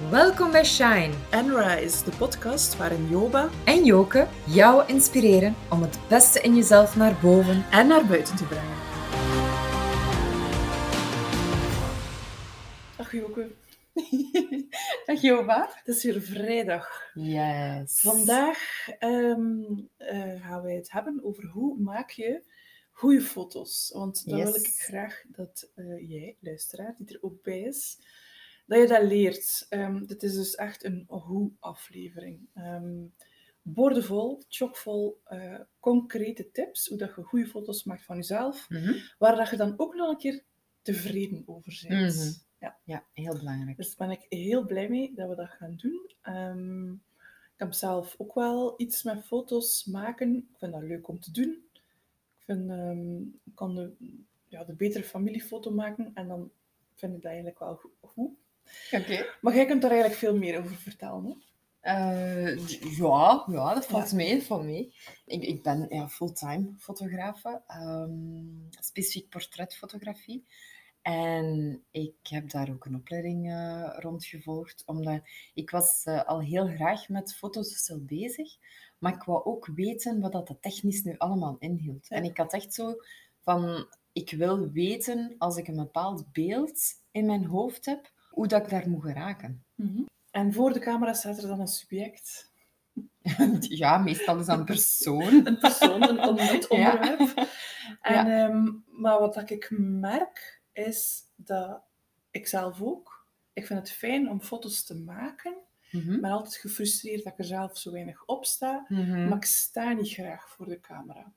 Welkom bij Shine en Rise, de podcast waarin Joba en Joke jou inspireren om het beste in jezelf naar boven en naar buiten te brengen. Dag Joke. Dag Joba. Het is weer vrijdag. Yes. Vandaag ehm, eh, gaan wij het hebben over hoe maak je goede foto's. Want dan wil ik graag dat uh, jij, luisteraar, die er ook bij is, dat je dat leert. Um, dit is dus echt een hoe-aflevering. Um, boordevol, chockvol, uh, concrete tips hoe dat je goede foto's maakt van jezelf, mm waar dat je dan ook nog een keer tevreden over bent. Mhm. ja. ja, heel belangrijk. Dus ben ik heel blij mee dat we dat gaan doen. Um, ik heb zelf ook wel iets met foto's maken. Ik vind dat leuk om te doen. Ik vind, kan de, ja, de betere familiefoto maken en dan vind ik dat eigenlijk wel goed. Oké. Maar jij kunt daar eigenlijk veel meer over vertellen, hè? Uh, ja, ja, dat valt ja. mee. Dat mee. Ik, ik ben ja, fulltime fotografe, um, specifiek portretfotografie. En ik heb daar ook een opleiding uh, rond gevolgd, omdat ik was uh, al heel graag met foto's bezig, maar ik wou ook weten wat dat technisch nu allemaal inhield. Ja. En ik had echt zo van, ik wil weten als ik een bepaald beeld in mijn hoofd heb, hoe dat ik daar moet geraken. Mm -hmm. En voor de camera staat er dan een subject? ja, meestal is dat een persoon. een persoon, een onderwerp. Ja. En, ja. um, maar wat ik merk, is dat ik zelf ook... Ik vind het fijn om foto's te maken. Mm -hmm. Ik ben altijd gefrustreerd dat ik er zelf zo weinig op sta. Mm -hmm. Maar ik sta niet graag voor de camera.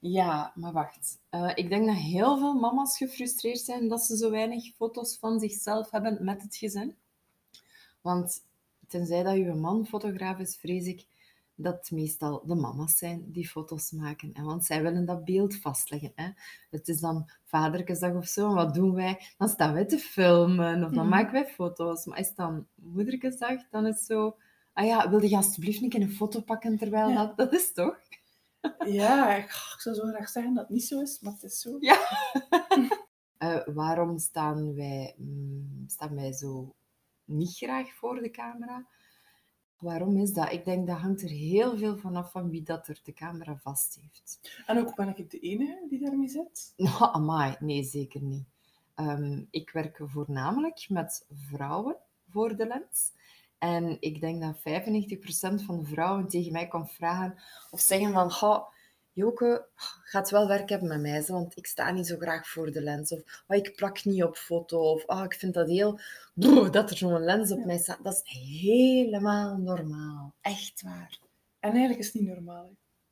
Ja, maar wacht. Uh, ik denk dat heel veel mama's gefrustreerd zijn dat ze zo weinig foto's van zichzelf hebben met het gezin. Want tenzij dat je man fotograaf is, vrees ik dat het meestal de mama's zijn die foto's maken. En want zij willen dat beeld vastleggen. Hè? Het is dan vaderkesdag of zo. En wat doen wij? Dan staan wij te filmen of dan mm. maken wij foto's. Maar is het dan moederkesdag, dan is het zo... Ah ja, wilde je alsjeblieft niet een foto pakken terwijl ja. dat... Dat is toch? Ja, ik, ik, zou zo graag zeggen dat het niet zo is, maar het is zo. Ja. uh, waarom staan wij, mm, staan wij zo niet graag voor de camera? Waarom is dat? Ik denk dat hangt er heel veel vanaf van wie dat er de camera vast heeft. En ook ben ik de enige die daarmee zit? Nou, amai, nee, zeker niet. Um, ik werk voornamelijk met vrouwen voor de lens. En ik denk dat 95% van de vrouwen tegen mij kan vragen of zeggen van, oh, Joke, gaat wel werk hebben met mij, want ik sta niet zo graag voor de lens. Of oh, ik plak niet op foto. Of oh, ik vind dat heel... Broer, dat er zo'n lens op ja. mij staat. Dat is helemaal normaal. Echt waar. En eigenlijk is het niet normaal.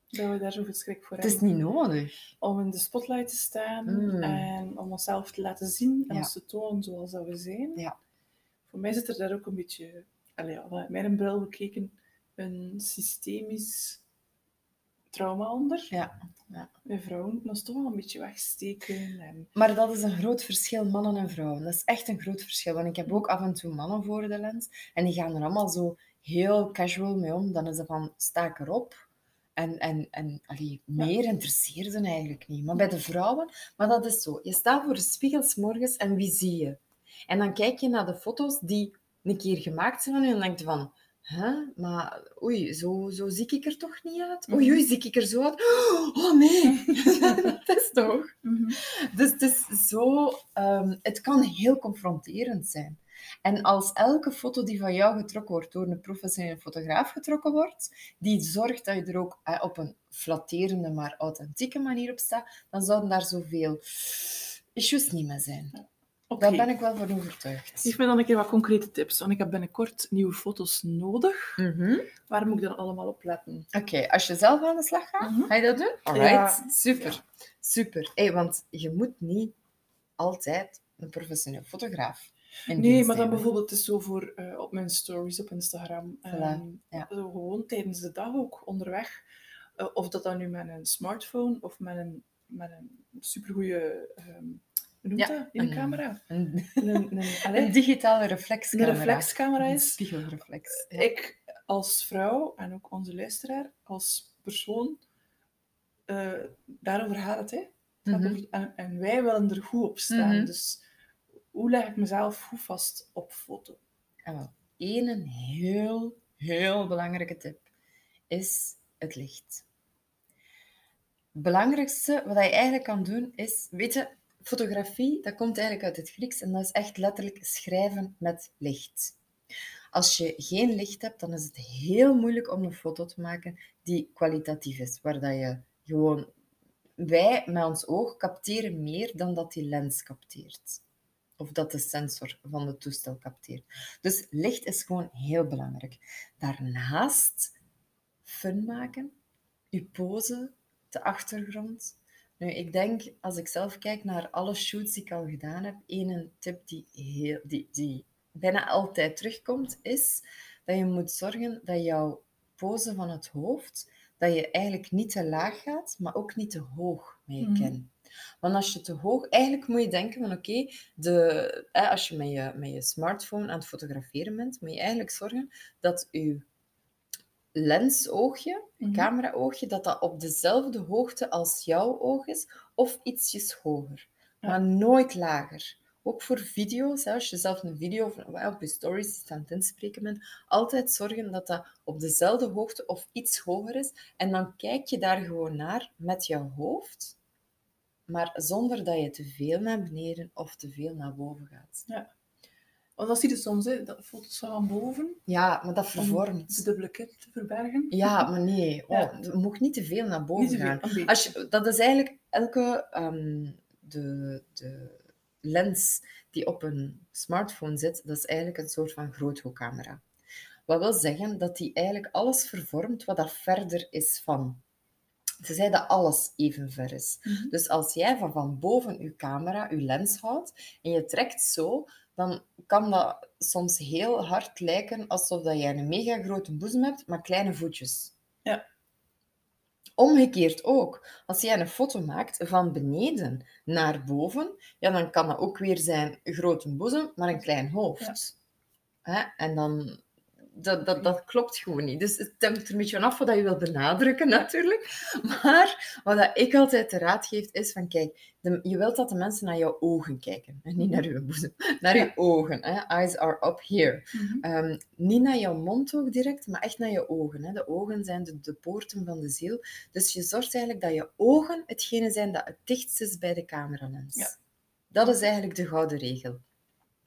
Hè? Dat we daar zoveel schrik voor hebben. Het is niet nodig. Om in de spotlight te staan mm. en om onszelf te laten zien en ja. ons te tonen zoals dat we zijn. Ja. Voor mij zit er daar ook een beetje allee, ja, mijn bril bekeken, een systemisch trauma onder. Ja. ja. Bij vrouwen dat is toch wel een beetje wegsteken. En... Maar dat is een groot verschil, mannen en vrouwen. Dat is echt een groot verschil. Want ik heb ook af en toe mannen voor de lens. En die gaan er allemaal zo heel casual mee om. Dan is het van, sta ik erop? En, en, en allee, meer ja. interesseert ze eigenlijk niet. Maar bij de vrouwen, maar dat is zo. Je staat voor de spiegels morgens en wie zie je? En dan kijk je naar de foto's die een keer gemaakt zijn van u en dan denk je van, hè, maar oei, zo, zo zie ik er toch niet uit? Oei, oei, zie ik er zo uit? Oh nee, dat is toch? Mm -hmm. Dus het is zo, um, het kan heel confronterend zijn. En als elke foto die van jou getrokken wordt door een professionele fotograaf getrokken wordt, die zorgt dat je er ook eh, op een flatterende, maar authentieke manier op staat, dan zouden daar zoveel issues niet meer zijn. Okay. Daar ben ik wel van overtuigd. Geef me dan een keer wat concrete tips, want ik heb binnenkort nieuwe foto's nodig. Mm -hmm. Waar moet ik dan allemaal op letten? Oké, okay. als je zelf aan de slag gaat, mm -hmm. ga je dat doen? Alright, ja. super. Ja. Super. Hey, want je moet niet altijd een professioneel fotograaf Nee, maar dan bijvoorbeeld is zo voor uh, op mijn stories op Instagram. Voilà. Um, ja. Gewoon tijdens de dag ook onderweg. Uh, of dat dan nu met een smartphone of met een, met een supergoeie... Um, hoe noemt ja, dat? In een, camera? Een, een, een, digitale reflexcamera. Een reflexcamera is. Spiegelreflex. Ja. Ik als vrouw, en ook onze luisteraar, als persoon, uh, daarover gaat het. Hè. het mm -hmm. over, en, en, wij willen er goed op staan. Mm -hmm. Dus hoe leg ik mezelf goed vast op foto? Oh. één heel, heel belangrijke tip. Is het licht. Het belangrijkste wat je eigenlijk kan doen is, weet je, fotografie, dat komt eigenlijk uit het Grieks en dat is echt letterlijk schrijven met licht. Als je geen licht hebt, dan is het heel moeilijk om een foto te maken die kwalitatief is, waar dat je gewoon wij met ons oog capteren meer dan dat die lens capteert. Of dat de sensor van het toestel capteert. Dus licht is gewoon heel belangrijk. Daarnaast fun maken, je pose, de achtergrond. Nu, ik denk, als ik zelf kijk naar alle shoots die ik al gedaan heb, één tip die, heel, die, die bijna altijd terugkomt, is dat je moet zorgen dat jouw pose van het hoofd dat je eigenlijk niet te laag gaat, maar ook niet te hoog met je kin. Want als je te hoog... Eigenlijk moet je denken van oké, okay, als je met, je met je smartphone aan het fotograferen bent, moet je eigenlijk zorgen dat je lensoogje, mm cameraoogje, dat dat op dezelfde hoogte als jouw oog is, of ietsjes hoger. Maar nooit lager ook voor video's, als je zelf een video of op je stories aan het inspreken bent, altijd zorgen dat dat op dezelfde hoogte of iets hoger is. En dan kijk je daar gewoon naar met je hoofd, maar zonder dat je te veel naar beneden of te veel naar boven gaat. Ja. Want dat zie je soms, hè, dat foto's van boven. Ja, maar dat vervormt. de dubbele kin te verbergen. Ja, maar nee. Oh, Je mag niet te veel naar boven gaan. Als je, dat is eigenlijk elke... Um, de, de lens die op een smartphone zit, dat is eigenlijk een soort van groothoekcamera. Wat wil zeggen dat die eigenlijk alles vervormt wat dat verder is van. Ze zei dat alles even ver is. Mhm. Dus als jij van, van boven je camera, je lens houdt en je trekt zo, dan kan dat soms heel hard lijken alsof dat jij een mega grote boezem hebt, maar kleine voetjes. Ja. Omgekeerd ook. Als jij een foto maakt van beneden naar boven, ja, dan kan dat ook weer zijn grote boezem, maar een klein hoofd. Hè? En dan dat, dat, dat klopt gewoon niet. Dus het hangt er een beetje af wat je wil benadrukken, natuurlijk. Maar wat ik altijd de raad geef, is van kijk, de, je wilt dat de mensen naar jouw ogen kijken. En niet naar je boezem. Naar je ogen. Hè? Eyes are up here. Mhm. Ehm, niet naar jouw mond ook direct, maar echt naar je ogen. Hè? De ogen zijn de, de poorten van de ziel. Dus je zorgt eigenlijk dat je ogen hetgene zijn dat het dichtst is bij de cameralens. Ja. Dat is eigenlijk de gouden regel.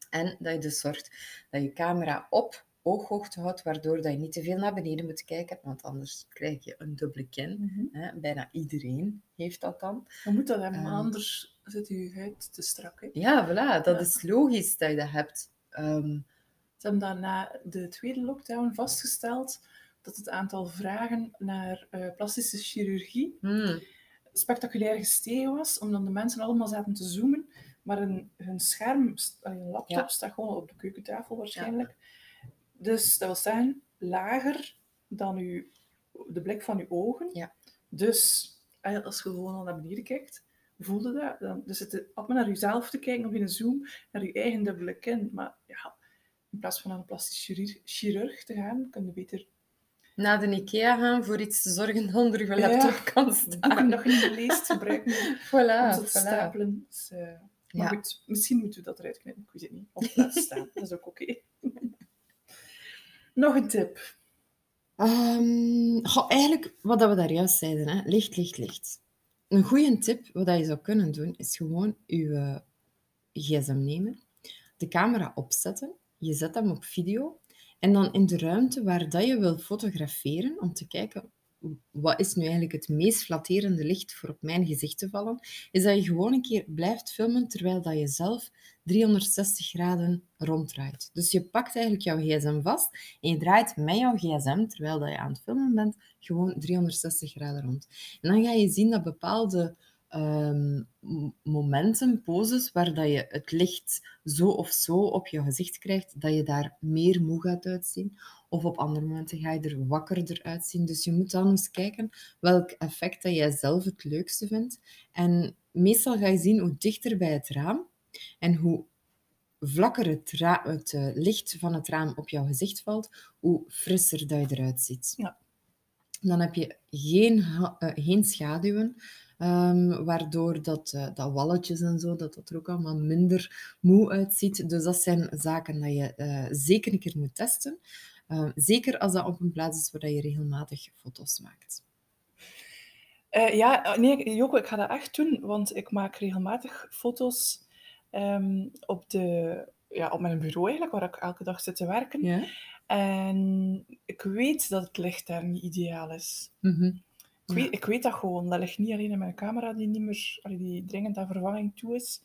En dat je dus zorgt dat je camera op ooghoogte houdt, waardoor dat je niet te veel naar beneden moet kijken, want anders krijg je een dubbele kin. Mhm. Hè? Bijna iedereen heeft dat dan. Dan moet dat hebben, um, anders zit je huid te strak. Hè? Ja, voilà, dat is logisch dat je dat hebt. Um, Ze hebben dan na de tweede lockdown vastgesteld dat het aantal vragen naar uh, plastische chirurgie hmm. spectaculair gestegen was, omdat de mensen allemaal zaten te zoomen, maar hun, hun scherm, hun laptop staat gewoon op de keukentafel waarschijnlijk. Dus dat wil zeggen, lager dan uw, de blik van uw ogen. Ja. Dus als je gewoon al naar beneden kijkt, voelde dat. Dan dus het altijd naar jezelf te kijken of in een zoom naar je eigen dubbele kin. Maar ja, in plaats van naar een plastisch chirurg te gaan, kun je beter naar de IKEA gaan voor iets te zorgen dat onder je laptop kan staan. Nog niet leest gebruiken voilà, om te stapelen. Dus, uh, maar ja. goed, misschien moeten we dat eruit knippen, ik weet het niet. Of laten staan, dat is ook oké. Nog een tip. Um, eigenlijk, wat we daar juist zeiden, hè? licht, licht, licht. Een goede tip, wat je zou kunnen doen, is gewoon je gsm nemen, de camera opzetten, je zet hem op video en dan in de ruimte waar dat je wil fotograferen, om te kijken wat is nu eigenlijk het meest flatterende licht voor op mijn gezicht te vallen, is dat je gewoon een keer blijft filmen terwijl dat je zelf 360 graden ronddraait. Dus je pakt eigenlijk jouw gsm vast en je draait met jouw gsm, terwijl dat je aan het filmen bent, gewoon 360 graden rond. En dan ga je zien dat bepaalde um, momenten, poses, waar dat je het licht zo of zo op je gezicht krijgt, dat je daar meer moe gaat uitzien. Of op andere momenten ga je er wakkerder uitzien. Dus je moet dan eens kijken welk effect dat jij zelf het leukste vindt. En meestal ga je zien hoe dichter bij het raam en hoe vlakker het, het uh, licht van het raam op jouw gezicht valt, hoe frisser dat je eruit ziet. Ja. Dan heb je geen, uh, geen schaduwen. Ehm, waardoor dat, eh, dat walletjes en zo, dat dat er ook allemaal minder moe uitziet. Dus dat zijn zaken dat je eh, zeker een keer moet testen. Ehm, zeker als dat op een plaats is waar je regelmatig foto's maakt. Eh, ja, nee, Joko, ik ga dat echt doen, want ik maak regelmatig foto's ehm, op, de, ja, op mijn bureau eigenlijk, waar ik elke dag zit te werken. Ja? En ik weet dat het licht daar niet ideaal is. Mhm. Ik, weet, ik weet dat gewoon. Dat ligt niet alleen in mijn camera die niet meer, die dringend aan vervanging toe is.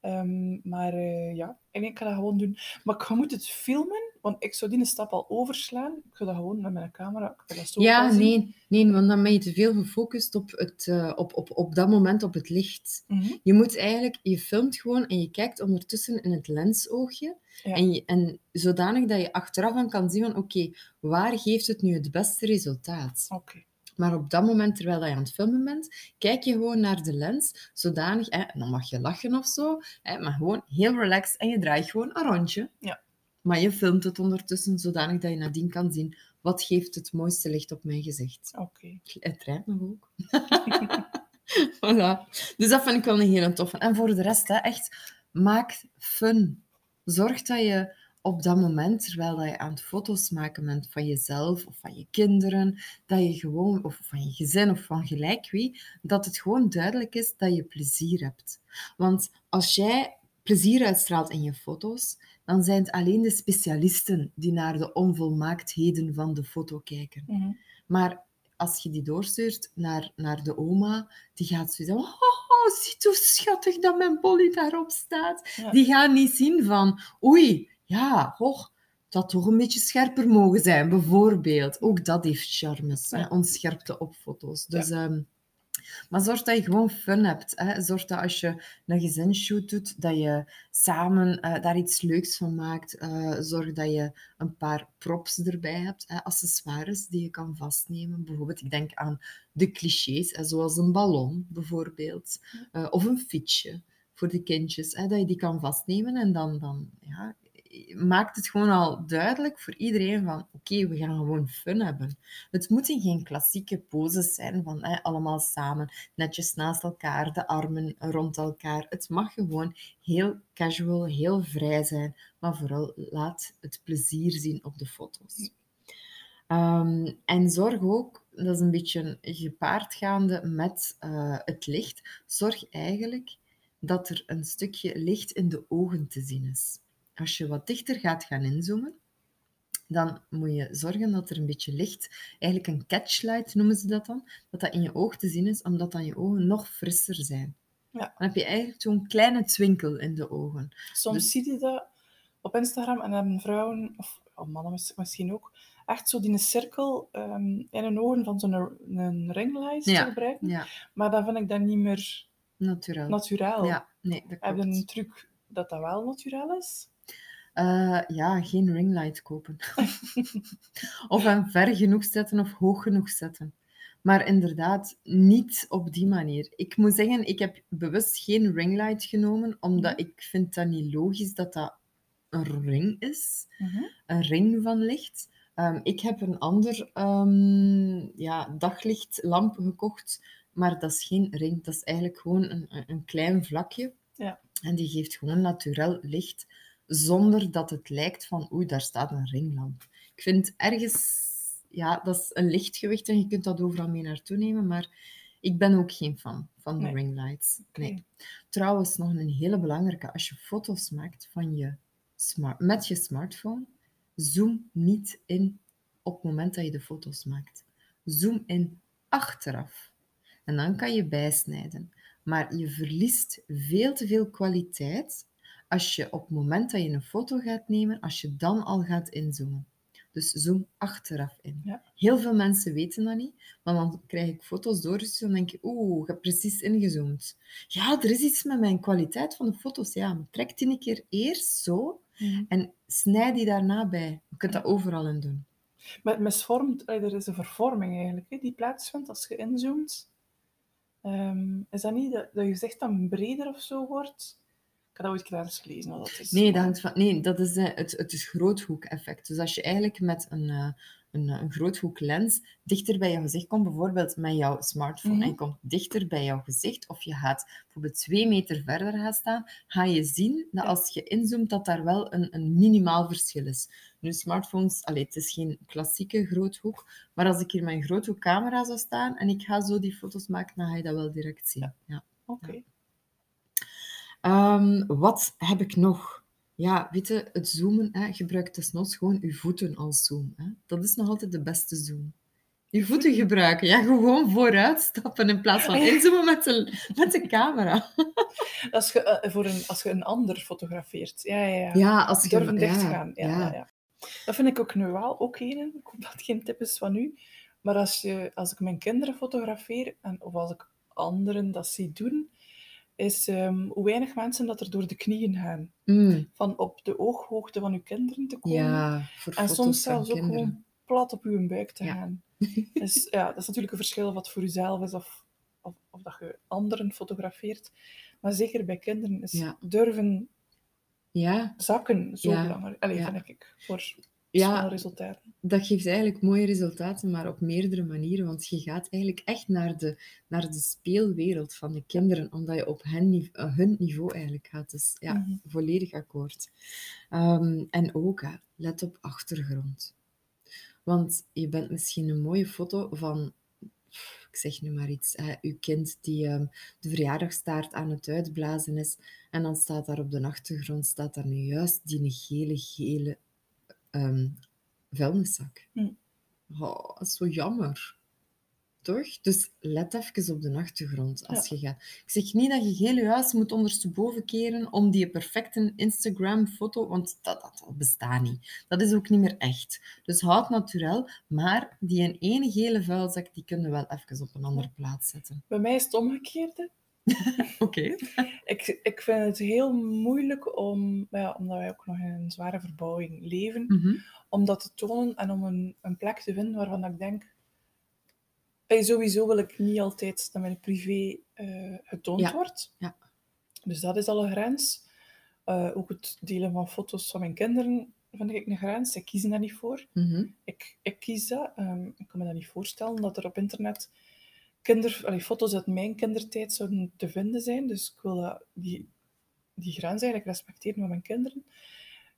Ehm, maar eh, ja, ik denk ik ga dat gewoon doen. Maar ik moet het filmen, want ik zou die een stap al overslaan. Ik ga dat gewoon met mijn camera. Ik ga dat zo Ja, nee, nee, want dan ben je te veel gefocust op, het, eh, op, op, op dat moment op het licht. Mhm. Je moet eigenlijk, je filmt gewoon en je kijkt ondertussen in het lensoogje. Ja. En, je, en zodanig dat je achteraf dan kan zien van, oké, waar geeft het nu het beste resultaat? Oké. Maar op dat moment, terwijl je aan het filmen bent, kijk je gewoon naar de lens, zodanig, hè, en dan mag je lachen of zo, hè, maar gewoon heel relaxed en je draait gewoon een rondje. Ja. Maar je filmt het ondertussen, zodanig dat je nadien kan zien, wat geeft het mooiste licht op mijn gezicht. Oké. Het rijdt nog ook. voilà. Dus dat vind ik wel een hele toffe. En voor de rest, hè, echt, maak fun. Zorg dat je op dat moment, terwijl dat je aan het foto's maken bent van jezelf of van je kinderen, dat je gewoon, of van je gezin of van gelijk wie, dat het gewoon duidelijk is dat je plezier hebt. Want als jij plezier uitstraalt in je foto's, dan zijn het alleen de specialisten die naar de onvolmaaktheden van de foto kijken. Mhm. Maar als je die doorstuurt naar, naar de oma, die gaat zo zeggen: Oh, ziet hoe schattig dat mijn Polly daarop staat. Ja. Die gaat niet zien van: Oei, ja, hoch, dat toch een beetje scherper mogen zijn, bijvoorbeeld. Ook dat heeft charmes, hè, onscherpte op foto's. Dus, ehm, maar zorg dat je gewoon fun hebt. Hè. Zorg dat als je een gezinsshoot doet, dat je samen eh, daar iets leuks van maakt. Eh, zorg dat je een paar props erbij hebt, hè, accessoires die je kan vastnemen. Bijvoorbeeld, ik denk aan de clichés, hè, zoals een ballon bijvoorbeeld. Eh, of een fietsje voor de kindjes, hè, dat je die kan vastnemen. En dan, dan ja, maakt het gewoon al duidelijk voor iedereen van oké, we gaan gewoon fun hebben. Het moeten geen klassieke poses zijn van allemaal samen, netjes naast elkaar, de armen rond elkaar. Het mag gewoon heel casual, heel vrij zijn, maar vooral laat het plezier zien op de foto's. Ehm, en zorg ook, dat is een beetje gepaardgaande met eh, het licht, zorg eigenlijk dat er een stukje licht in de ogen te zien is. Als je wat dichter gaat gaan inzoomen, dan moet je zorgen dat er een beetje licht, eigenlijk een catchlight noemen ze dat dan, dat dat in je oog te zien is, omdat dan je ogen nog frisser zijn. Ja. Dan heb je eigenlijk zo'n kleine twinkel in de ogen. Soms Dus- zie je dat op Instagram en hebben vrouwen, of oh, mannen mis- misschien ook, echt zo die cirkel ehm, in hun ogen van zo'n een ringlight Ja, gebruiken. Ja, Maar dan vind ik dat niet meer natuurlijk. naturaal. Ja, nee, dat Heb je klopt. een truc dat dat wel naturaal is? Eh, ja, geen ringlight kopen. of hem ver genoeg zetten of hoog genoeg zetten. Maar inderdaad, niet op die manier. Ik moet zeggen, ik heb bewust geen ringlight genomen, omdat Mhm. ik vind dat niet logisch dat dat een ring is. Mhm. Een ring van licht. Ehm, ik heb een ander ehm, ja, daglichtlamp gekocht, maar dat is geen ring. Dat is eigenlijk gewoon een, een- een klein vlakje. Ja. En die geeft gewoon natuurlijk licht, zonder dat het lijkt van oei, daar staat een ringlamp. Ik vind ergens, ja, dat is een lichtgewicht en je kunt dat overal mee naartoe nemen, maar ik ben ook geen fan van de Nee. ringlights. Nee. Trouwens, nog een hele belangrijke. Als je foto's maakt van je smart, met je smartphone, zoom niet in op het moment dat je de foto's maakt. Zoom in achteraf. En dan kan je bijsnijden. Maar je verliest veel te veel kwaliteit als je op het moment dat je een foto gaat nemen, als je dan al gaat inzoomen. Dus zoom achteraf in. Ja. Heel veel mensen weten dat niet, maar dan krijg ik foto's doorgestuurd en denk ik, oeh, ik heb precies ingezoomd. Ja, er is iets met mijn kwaliteit van de foto's. Ja, maar trek die een keer eerst zo Mhm. en snijd die daarna bij. Je kunt dat overal in doen. Maar misvormt, er is een vervorming eigenlijk, die plaatsvindt als je inzoomt. Ehm, is dat niet dat, dat je gezicht dan breder of zo wordt? Heb dat ooit eens gelezen. Wat dat is. Nee, dat, hangt van, nee, dat is eh, het, het is groothoek-effect. Dus als je eigenlijk met een, eh, een, een groothoeklens dichter bij je gezicht komt, bijvoorbeeld met jouw smartphone, Mhm. en je komt dichter bij jouw gezicht, of je gaat bijvoorbeeld twee meter verder gaan staan, ga je zien dat als je inzoomt, dat daar wel een, een minimaal verschil is. Nu, smartphones, allee, het is geen klassieke groothoek, maar als ik hier een groothoekcamera zou staan en ik ga zo die foto's maken, dan ga je dat wel direct zien. Ja. Oké. Ehm, wat heb ik nog? Ja, weet je, het zoomen, hè, gebruik desnoods gewoon je voeten als zoom. Hè. Dat is nog altijd de beste zoom. Je voeten gebruiken. Ja, gewoon vooruit stappen in plaats van inzoomen met de, met de camera. Als je, eh, voor een, als je een ander fotografeert. Ja, ja, ja. Ja, als je... Durven dicht ja, gaan. Ja, ja. ja. Ja, Dat vind ik ook nu wel ook een. Ik hoop dat het geen tip is van u. Maar als, je, als ik mijn kinderen fotografeer, en, of als ik anderen dat zie doen, is ehm, hoe weinig mensen dat er door de knieën gaan. Mm, Van op de ooghoogte van uw kinderen te komen. ja, voor en soms zelfs ook kinderen. gewoon plat op uw buik te Ja. gaan. Dus ja, dat is natuurlijk een verschil wat voor uzelf is of, of, of dat je anderen fotografeert. Maar zeker bij kinderen is Ja. durven Ja, zakken zo belangrijk. Allee, vind ik, voor Ja. resultaten. dat geeft eigenlijk mooie resultaten, maar op meerdere manieren. Want je gaat eigenlijk echt naar de, naar de speelwereld van de kinderen, omdat je op hen, eh, hun niveau eigenlijk gaat. Dus ja, Mhm. volledig akkoord. Ehm, en ook, hè, let op achtergrond. Want je bent misschien een mooie foto van, ik zeg nu maar iets, hè, uw kind die ehm, de verjaardagstaart aan het uitblazen is. En dan staat daar op de achtergrond, staat daar nu juist die gele, gele ehm, vuilniszak. Hm. Oh, dat is zo jammer. Toch? Dus let even op de achtergrond als je gaat. Ik zeg niet dat je heel je huis moet ondersteboven keren om die perfecte Instagram-foto, want dat, dat, dat bestaat niet. Dat is ook niet meer echt. Dus houd natuurlijk, maar die ene gele vuilzak, die kunnen we wel even op een andere plaats zetten. Bij mij is het omgekeerde. Oké. Ik, ik vind het heel moeilijk om, ja, omdat wij ook nog in een zware verbouwing leven, Mhm. om dat te tonen en om een, een plek te vinden waarvan ik denk. eh, Sowieso wil ik niet altijd dat mijn privé eh, getoond Ja. wordt. Ja. Dus dat is al een grens. Eh, ook het delen van foto's van mijn kinderen vind ik een grens. Ik kies daar niet voor. Mhm. Ik, ik kies dat. Ehm, ik kan me dat niet voorstellen dat er op internet kinder, allee, foto's uit mijn kindertijd zouden te vinden zijn. Dus ik wil dat, die, die grens eigenlijk respecteren van mijn kinderen.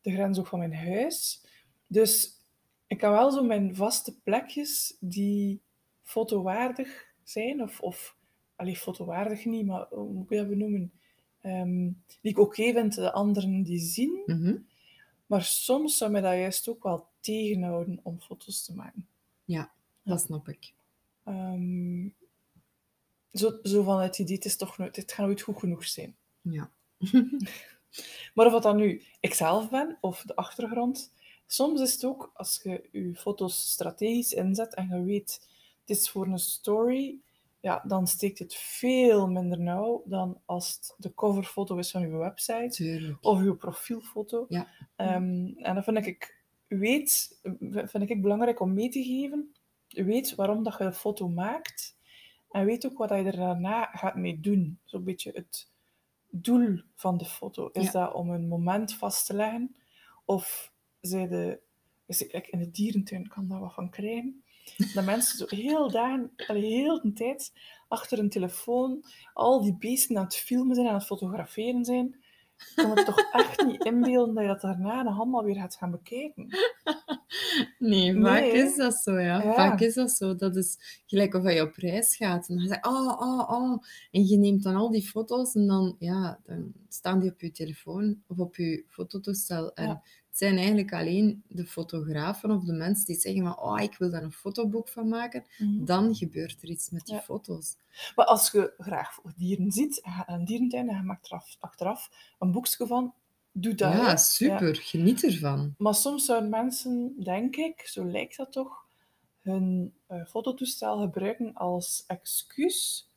De grens ook van mijn huis. Dus ik heb wel zo mijn vaste plekjes die fotowaardig zijn. Of, of allee, fotowaardig niet, maar hoe moet ik dat benoemen? Ehm, die ik oké vind, de anderen die zien. Mhm. Maar soms zou mij dat juist ook wel tegenhouden om foto's te maken. Dat snap ik. Ehm, zo, zo van het idee, het, is toch nooit, het gaat nooit goed genoeg zijn. Ja. Maar of dat dan nu ikzelf ben of de achtergrond, soms is het ook als je je foto's strategisch inzet en je weet, het is voor een story, ja, dan steekt het veel minder nauw dan als het de coverfoto is van je website Tuurlijk. of je profielfoto. Ja. Ehm, en dat vind ik, weet, vind ik belangrijk om mee te geven. Weet waarom dat je een foto maakt. En weet ook wat je er daarna gaat mee doen. Zo'n beetje het doel van de foto. Is Ja. dat om een moment vast te leggen? Of zij de, is ik in de dierentuin kan daar wat van krijgen. Dat mensen zo heel dagen, heel de tijd achter een telefoon al die beesten aan het filmen zijn, aan het fotograferen zijn. Ik kan me toch echt niet inbeelden dat je dat daarna nog allemaal weer gaat gaan bekijken. Nee, vaak Nee. is dat zo, ja. Ja. Vaak is dat zo. Dat is gelijk of je op reis gaat en dan zeg je, oh, oh, oh. En je neemt dan al die foto's en dan, ja, dan staan die op je telefoon of op je fototoestel. En het zijn eigenlijk alleen de fotografen of de mensen die zeggen van, oh, ik wil daar een fotoboek van maken. Dan gebeurt er iets met die Ja. foto's. Maar als je graag dieren ziet, naar een dierentuin en je maakt er af- achteraf een boekje van, doe dat. Ja, hè. super. Geniet ervan. Maar soms zouden mensen, denk ik, zo lijkt dat toch, hun eh, fototoestel gebruiken als excuus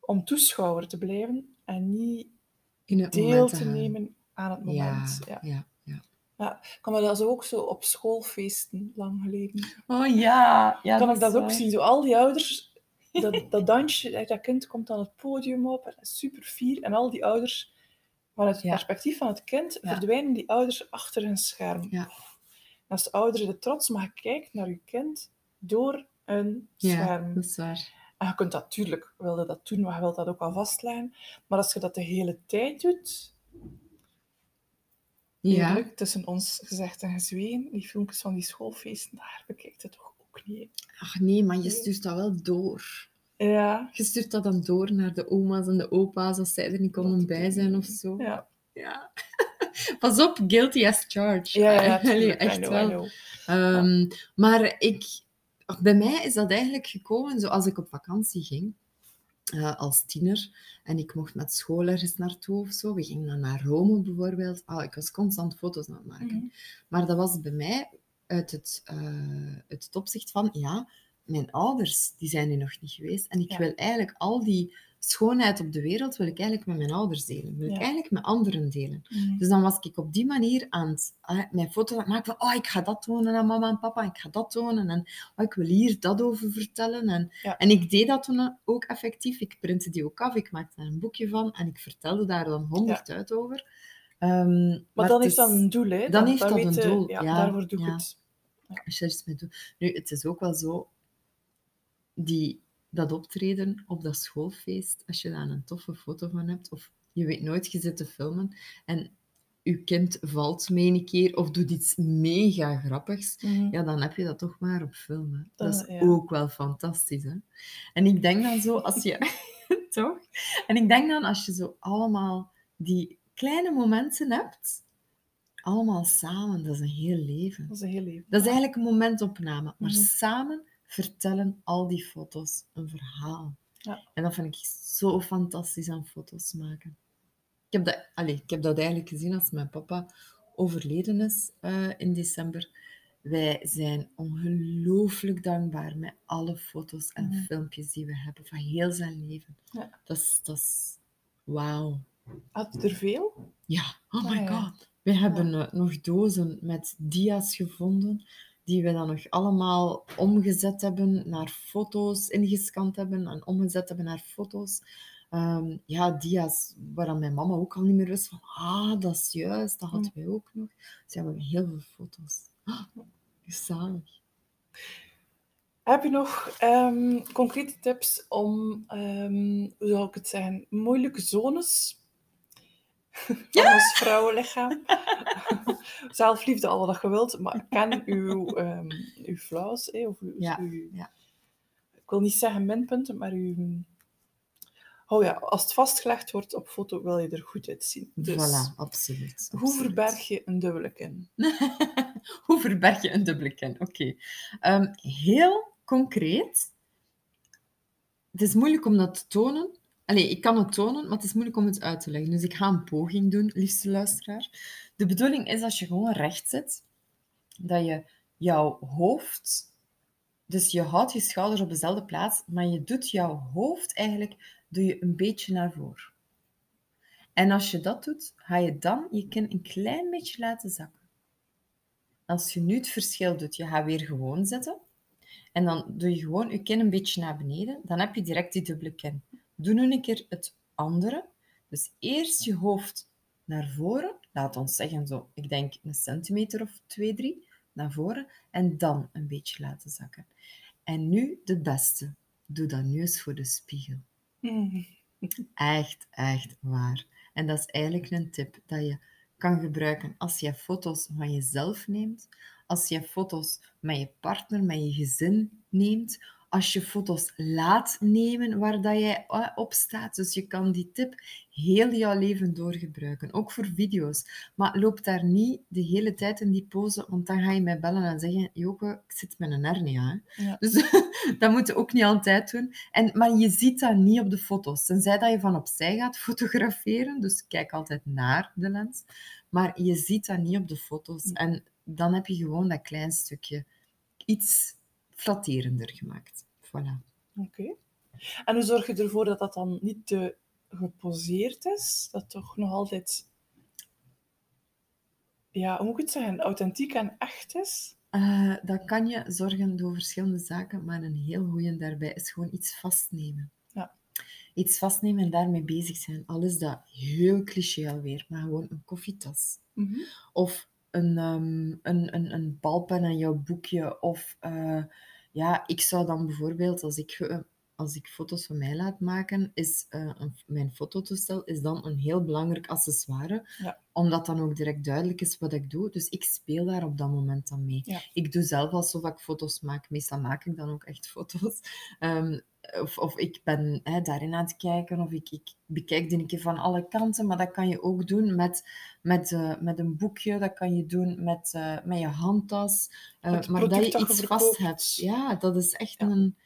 om toeschouwer te blijven en niet In het deel moment te gaan. nemen aan het moment. Ja. ja, ja. Ja. Ik kan me dat zo ook zo op schoolfeesten lang geleden. Oh ja, ja kan ik dat ook zien. Zo al die ouders, dat, dat dansje, dat kind komt aan het podium op en is super fier. En al die ouders Vanuit het Ja. perspectief van het kind Ja. verdwijnen die ouders achter hun scherm. Ja. Als de ouder er trots mag kijken naar je kind door een scherm. dat is waar. En je kunt dat natuurlijk, wilde dat doen, maar je wilt dat ook wel vastleggen. Maar als je dat de hele tijd doet, Ja, eerlijk, tussen ons gezegd en gezwegen, die filmpjes van die schoolfeesten, daar bekijkt het toch ook niet. ach nee, maar je stuurt dat wel door. Ja. Je stuurt dat dan door naar de oma's en de opa's als zij er niet konden bij zijn of zo. Ja, Ja. Pas op, guilty as charged. ja, ja, Allee, echt know, wel. Ehm, maar ik, bij mij is dat eigenlijk gekomen zoals ik op vakantie ging. eh, als tiener. En ik mocht met school ergens naartoe of zo. We gingen dan naar Rome bijvoorbeeld. Ah, ik was constant foto's aan het maken. Mhm. Maar dat was bij mij uit het, eh, uit het opzicht van, ja, mijn ouders die zijn er nog niet geweest. En ik Ja. wil eigenlijk al die schoonheid op de wereld, wil ik eigenlijk met mijn ouders delen. Wil ik Ja. eigenlijk met anderen delen. Mhm. Dus dan was ik op die manier aan het, ah, mijn foto maken van, oh, ik ga dat tonen aan mama en papa, ik ga dat tonen en oh, ik wil hier dat over vertellen. En, Ja. en ik deed dat toen ook effectief. Ik printte die ook af, ik maakte daar een boekje van en ik vertelde daar dan honderd uit over. Ehm, Maar, maar dan heeft dat een doel, hè? dan heeft dat weet een doel, Ja, ja, daarvoor doe ik ja. het. doet. Nu, het is ook wel zo, die, dat optreden op dat schoolfeest, als je daar een toffe foto van hebt, of je weet nooit, je zit te filmen en je kind valt mee een keer of doet iets mega grappigs, Mhm. ja, dan heb je dat toch maar op film. Hè. Dat is ja. ook wel fantastisch. Hè? En ik denk dan zo, als je... toch? En ik denk dan, als je zo allemaal die kleine momenten hebt, allemaal samen, dat is een heel leven. Dat is een heel leven. Dat is eigenlijk een momentopname, maar Mhm. samen vertellen al die foto's een verhaal. Ja. En dat vind ik zo fantastisch aan foto's maken. Ik heb dat, allez, ik heb dat eigenlijk gezien als mijn papa overleden is eh, in december. Wij zijn ongelooflijk dankbaar met alle foto's en Mhm. filmpjes die we hebben van heel zijn leven. Ja. Dat is, dat is wauw. Had er veel? Ja, oh Ah, my ja. god. We hebben eh, nog dozen met dia's gevonden, die we dan nog allemaal omgezet hebben naar foto's, ingescand hebben en omgezet hebben naar foto's. Ehm, ja, dia's waar dan mijn mama ook al niet meer wist van, ah, dat is juist, dat hadden wij ook nog. Dus ja, we hebben heel veel foto's. Ah, zalig. Heb je nog ehm, concrete tips om, ehm, hoe zou ik het zeggen, moeilijke zones van ons vrouwenlichaam? Zelfliefde, al wat je wilt, maar ken uw, ehm uw flaws, hè, of uw, Ja, uw- ja. ik wil niet zeggen minpunten, maar uw... Oh ja, als het vastgelegd wordt op foto, wil je er goed uitzien. Dus, Voilà, absoluut. hoe absoluut. verberg je een dubbele kin? Hoe verberg je een dubbele kin? Oké. Ehm, heel concreet. Het is moeilijk om dat te tonen. Ik kan het tonen, maar het is moeilijk om het uit te leggen. Dus ik ga een poging doen, liefste luisteraar. De bedoeling is als je gewoon recht zit, dat je jouw hoofd... Dus je houdt je schouders op dezelfde plaats, maar je doet jouw hoofd eigenlijk doe je een beetje naar voren. En als je dat doet, ga je dan je kin een klein beetje laten zakken. Als je nu het verschil doet, je gaat weer gewoon zitten. En dan doe je gewoon je kin een beetje naar beneden. Dan heb je direct die dubbele kin. Doe nu een keer het andere. Dus eerst je hoofd naar voren. Laat ons zeggen zo, ik denk een centimeter of twee, drie naar voren. En dan een beetje laten zakken. En nu de beste. Doe dat nu eens voor de spiegel. Echt, echt waar. En dat is eigenlijk een tip dat je kan gebruiken als je foto's van jezelf neemt, als je foto's met je partner, met je gezin neemt, als je foto's laat nemen waar dat jij eh, op staat. Dus je kan die tip heel jouw leven doorgebruiken, ook voor video's. Maar loop daar niet de hele tijd in die pose, want dan ga je mij bellen en zeggen, Joke, ik zit met een hernia. Hè? Ja. Dus dat moet je ook niet altijd doen. En, maar je ziet dat niet op de foto's. Tenzij dat je van opzij gaat fotograferen. Dus kijk altijd naar de lens. Maar je ziet dat niet op de foto's. En dan heb je gewoon dat klein stukje iets flatterender gemaakt. Voilà. Oké. En hoe zorg je ervoor dat dat dan niet te geposeerd is? Dat toch nog altijd, ja, hoe moet ik het zeggen, authentiek en echt is? Eh, dat kan je zorgen door verschillende zaken, maar een heel goeie daarbij is gewoon iets vastnemen. Ja. iets vastnemen en daarmee bezig zijn. Al is dat heel cliché alweer, maar gewoon een koffietas. Mhm. Of een, ehm, een, een, een balpen en jouw boekje. Of eh, ja, ik zou dan bijvoorbeeld, als ik, eh, als ik foto's van mij laat maken, is eh, een, mijn fototoestel is dan een heel belangrijk accessoire. Ja. Omdat dan ook direct duidelijk is wat ik doe. Dus ik speel daar op dat moment dan mee. Ja. Ik doe zelf alsof ik foto's maak. Meestal maak ik dan ook echt foto's. Ehm, of, of ik ben hè, daarin aan het kijken, of ik, ik bekijk die een keer van alle kanten. Maar dat kan je ook doen met, met, eh, met een boekje, dat kan je doen met, eh, met je handtas. Het maar dat je dat iets vast hebt. Ja, dat is echt Ja. een...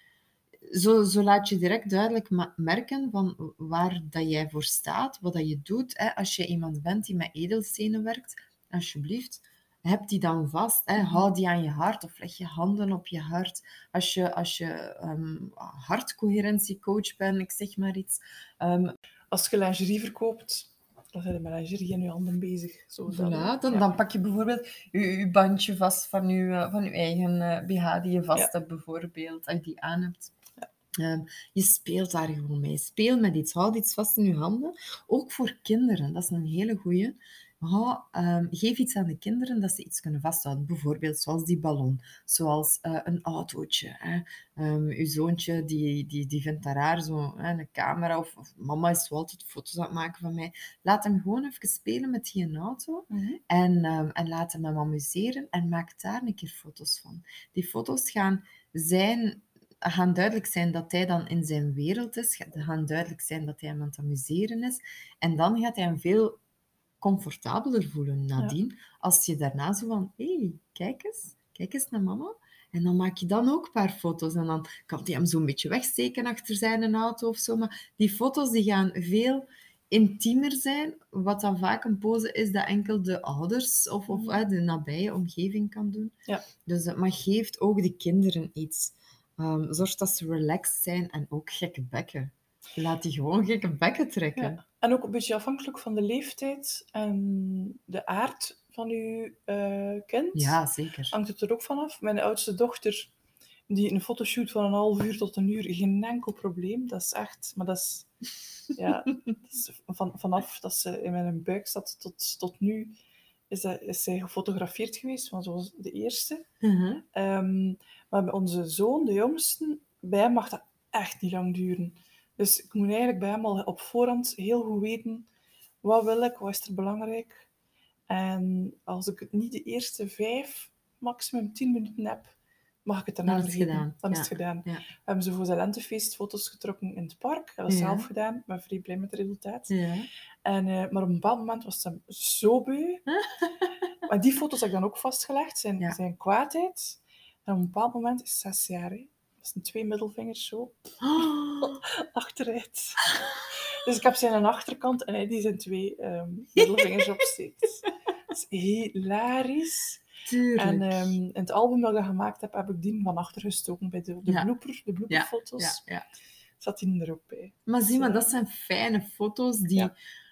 Zo, zo laat je direct duidelijk merken van waar dat jij voor staat, wat dat je doet. Hè. Als je iemand bent die met edelstenen werkt, alsjeblieft, heb die dan vast. Hè. Mhm. Hou die aan je hart of leg je handen op je hart. Als je, als je ehm, hartcoherentiecoach bent, ik zeg maar iets. ehm, Als je lingerie verkoopt, dan zijn met lingerie in je handen bezig. Zo. Voilà, dan, Ja. dan pak je bijvoorbeeld je, je bandje vast van je, eh, van je eigen eh, BH die je vast Ja. hebt, bijvoorbeeld, als je die aan hebt. Ehm, je speelt daar gewoon mee. Speel met iets. Houd iets vast in je handen. Ook voor kinderen, dat is een hele goeie. Ehm, geef iets aan de kinderen dat ze iets kunnen vasthouden. Bijvoorbeeld zoals die ballon, zoals eh, een autootje. Hè. Ehm, uw zoontje die, die, die vindt daar raar, zo, hè, een camera. Of, of mama is zo altijd foto's aan het maken van mij. Laat hem gewoon even spelen met die auto. Mhm. En, ehm, en laat hem hem amuseren en maak daar een keer foto's van. Die foto's gaan, zijn, gaan duidelijk zijn dat hij dan in zijn wereld is. Ga- gaan duidelijk zijn dat hij hem aan het amuseren is. En dan gaat hij hem veel comfortabeler voelen nadien. Als je daarna zo van, hé, hey, kijk eens, kijk eens naar mama. En dan maak je dan ook een paar foto's. En dan kan hij hem zo'n beetje wegsteken achter zijn auto of zo. Maar die foto's die gaan veel intiemer zijn, wat dan vaak een pose is dat enkel de ouders of, of Mhm. de nabije omgeving kan doen. Ja. Dus, maar geeft ook de kinderen iets. Ehm, zorg dat ze relaxed zijn en ook gekke bekken. Laat die gewoon gekke bekken trekken. Ja. En ook een beetje afhankelijk van de leeftijd en de aard van uw eh, kind. Ja, zeker. Hangt het er ook vanaf. Mijn oudste dochter, die een fotoshoot van een half uur tot een uur, geen enkel probleem. Dat is echt, maar dat is, ja, dat is van, vanaf dat ze in mijn buik zat tot, tot nu, is, dat, is zij gefotografeerd geweest, van zoals de eerste. Mhm. Ehm, maar bij onze zoon, de jongste, bij hem mag dat echt niet lang duren. Dus ik moet eigenlijk bij hem al op voorhand heel goed weten wat wil ik, wat is er belangrijk. En als ik het niet de eerste vijf, maximum tien minuten heb, mag ik het daarna is vergeten. gedaan, Dan is het gedaan. Ja. We hebben ze voor zijn lentefeest foto's getrokken in het park. Dat Ja. zelf gedaan. Ik ben vrij blij met het resultaat. Ja. En, eh, maar op een bepaald moment was ze zo beu. maar die foto's heb ik dan ook vastgelegd, zijn, zijn kwaadheid. En op een bepaald moment is ze zes jaar. Hè. Dat zijn twee middelvingers zo Oh, achteruit. dus ik heb zijn achterkant en hij die zijn twee ehm, middelvingers opsteekt. Dat is hilarisch. tuurlijk. En ehm, in het album dat ik gemaakt heb, heb ik die van achter gestoken bij de, de Ja. blooper, de blooperfoto's. ja, ja. Zat die er ook bij. Maar zie maar, Ja. dat zijn fijne foto's die,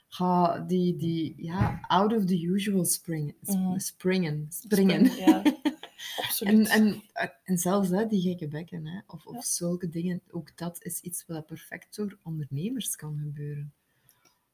ga, die, die ja, out of the usual spring, sp- Mhm. springen. springen. Ja, absoluut. En, en, en zelfs hè, die gekke bekken, hè, of, of Ja. zulke dingen, ook dat is iets wat perfect door ondernemers kan gebeuren.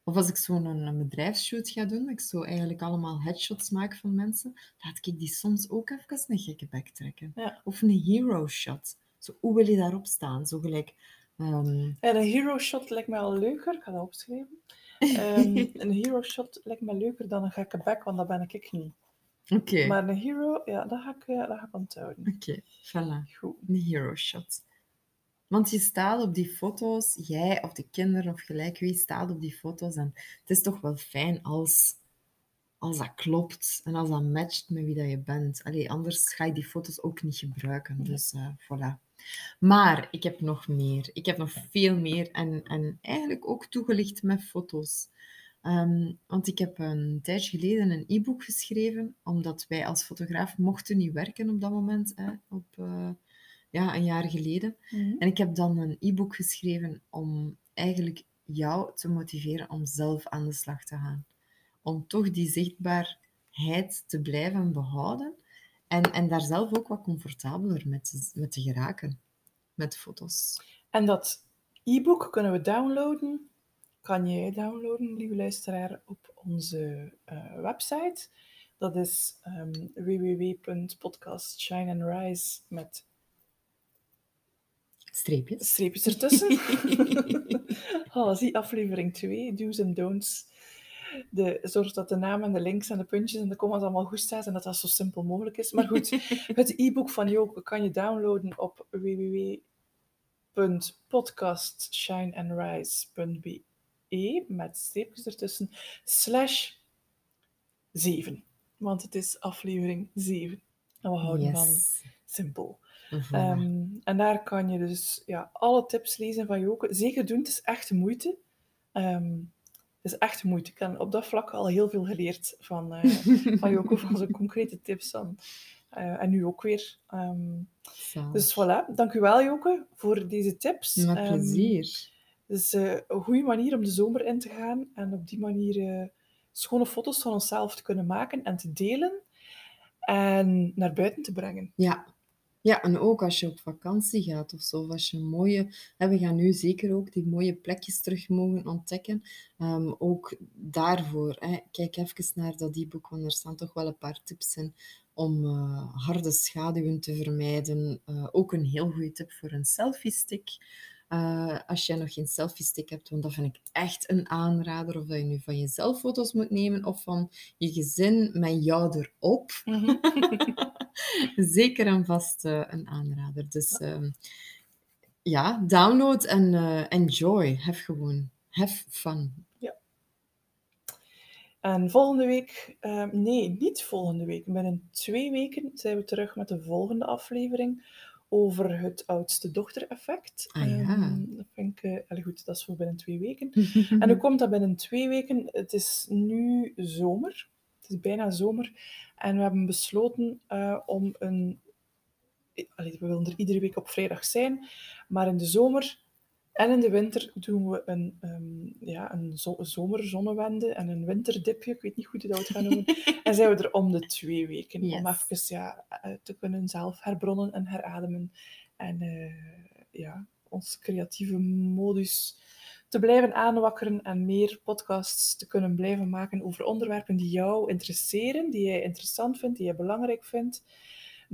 Of als ik zo'n een, bedrijfsshoot ga doen, ik zo eigenlijk allemaal headshots maak van mensen, laat ik die soms ook even een gekke bek trekken. Ja. Of een hero shot. Zo, hoe wil je daarop staan? Zo gelijk... een hero shot lijkt me al leuker. Ik ga dat opschrijven. Ehm, een hero shot lijkt me leuker dan een gekke bek, want dat ben ik niet. Oké, Maar een hero, ja, dat ga ik, eh, dat ga ik onthouden. oké, voilà. Goed. Een hero shot. Want je staat op die foto's, jij of de kinderen of gelijk wie staat op die foto's. En het is toch wel fijn als, als dat klopt en als dat matcht met wie dat je bent. Allee, anders ga je die foto's ook niet gebruiken. Nee. Dus eh, voilà. Maar ik heb nog meer. Ik heb nog veel meer en, en eigenlijk ook toegelicht met foto's. Ehm, want ik heb een tijdje geleden een e-book geschreven, omdat wij als fotograaf mochten niet werken op dat moment, hè, op, eh, ja, een jaar geleden. Mhm. En ik heb dan een e-book geschreven om eigenlijk jou te motiveren om zelf aan de slag te gaan. Om toch die zichtbaarheid te blijven behouden en, en daar zelf ook wat comfortabeler met te, met te geraken, met foto's. En dat e-book kunnen we downloaden. Kan jij downloaden, lieve luisteraar, op onze uh, website. Dat is um, www.podcastShineandRise met streepjes, streepjes ertussen. oh, zie aflevering 2, do's en don'ts. De, zorg dat de naam en de links en de puntjes en de commas allemaal goed staat en dat dat zo simpel mogelijk is. Maar goed, het e-book van Joke kan je downloaden op www.podcastshineandrise.be met streepjes ertussen slash 7 want het is aflevering 7. En we houden van simpel. Ehm, en daar kan je dus ja, alle tips lezen van Joke. Zeker doen, het is echt moeite. Um, het is echt moeite. Ik heb op dat vlak al heel veel geleerd van, uh, van Joko, van zijn concrete tips. Dan. Uh, en nu ook weer. Um, dus voilà, dank u wel Joke voor deze tips. Met plezier. Uh, een goede manier om de zomer in te gaan en op die manier schone foto's van onszelf te kunnen maken en te delen en naar buiten te brengen. Ja. Ja, en ook als je op vakantie gaat of zo, als je mooie... Hè, we gaan nu zeker ook die mooie plekjes terug mogen ontdekken. Ehm, ook daarvoor, hè, kijk even naar dat e-book, want er staan toch wel een paar tips in om uh, harde schaduwen te vermijden. Ook een heel goede tip voor een selfie-stick. Uh, als jij nog geen selfie-stick hebt, want dat vind ik echt een aanrader. Of dat je nu van jezelf foto's moet nemen of van je gezin met jou erop. Mm Zeker en vast uh, een aanrader. Dus ja, uh, ja download en uh, enjoy. Have gewoon. Have fun. Ja. En volgende week, ehm, nee, niet volgende week, binnen twee weken zijn we terug met de volgende aflevering over het oudste dochter-effect. Ah, ja. um, dat vind ik, uh, goed, dat is voor binnen twee weken. en hoe komt dat binnen twee weken? Het is nu zomer. Het is bijna zomer. En we hebben besloten uh, om een... Allee, we willen er iedere week op vrijdag zijn. Maar in de zomer en in de winter doen we een, um, ja, een zo zomerzonnewende en een winterdipje. Ik weet niet goed hoe dat we het gaan noemen. en zijn we er om de twee weken. Yes. Om even ja, eh, te kunnen zelf herbronnen en herademen. En uh, ja, ons creatieve modus te blijven aanwakkeren en meer podcasts te kunnen blijven maken over onderwerpen die jou interesseren, die jij interessant vindt, die jij belangrijk vindt.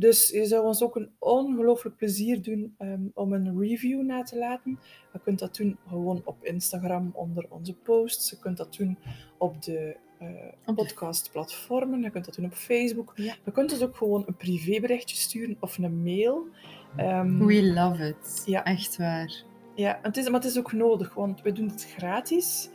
Dus je zou ons ook een ongelooflijk plezier doen um, om een review na te laten. Je kunt dat doen gewoon op Instagram onder onze posts. Je kunt dat doen op de uh, podcastplatformen. Je kunt dat doen op Facebook. Ja. Je kunt dus ook gewoon een privéberichtje sturen of een mail. Um, We love it. Ja. Echt waar. Ja, het is, maar het is ook nodig, want we doen het gratis.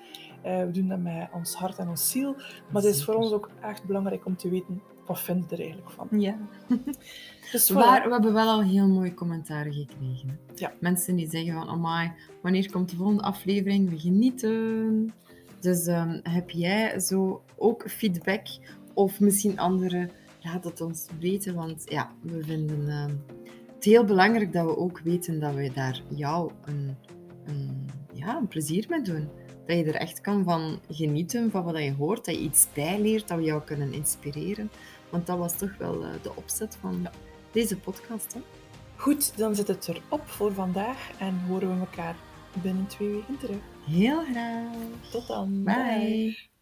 Uh, we doen dat met ons hart en ons ziel. Maar het is voor ons ook echt belangrijk om te weten wat vindt er eigenlijk van. Ja. dus maar we hebben wel al heel mooie commentaren gekregen. Ja. Mensen die zeggen van, amai, wanneer komt de volgende aflevering? We genieten. Dus um, heb jij zo ook feedback of misschien andere, laat het ons weten. Want ja, we vinden um, het heel belangrijk dat we ook weten dat we daar jou een, een, ja, een plezier mee doen. Dat je er echt kan van genieten, van wat je hoort, dat je iets bijleert, dat we jou kunnen inspireren. Want dat was toch wel uh, de opzet van ja. deze podcast. Hè? Goed, dan zit het erop voor vandaag en horen we elkaar binnen twee weken terug. Heel graag. Tot dan. Bye. Bye.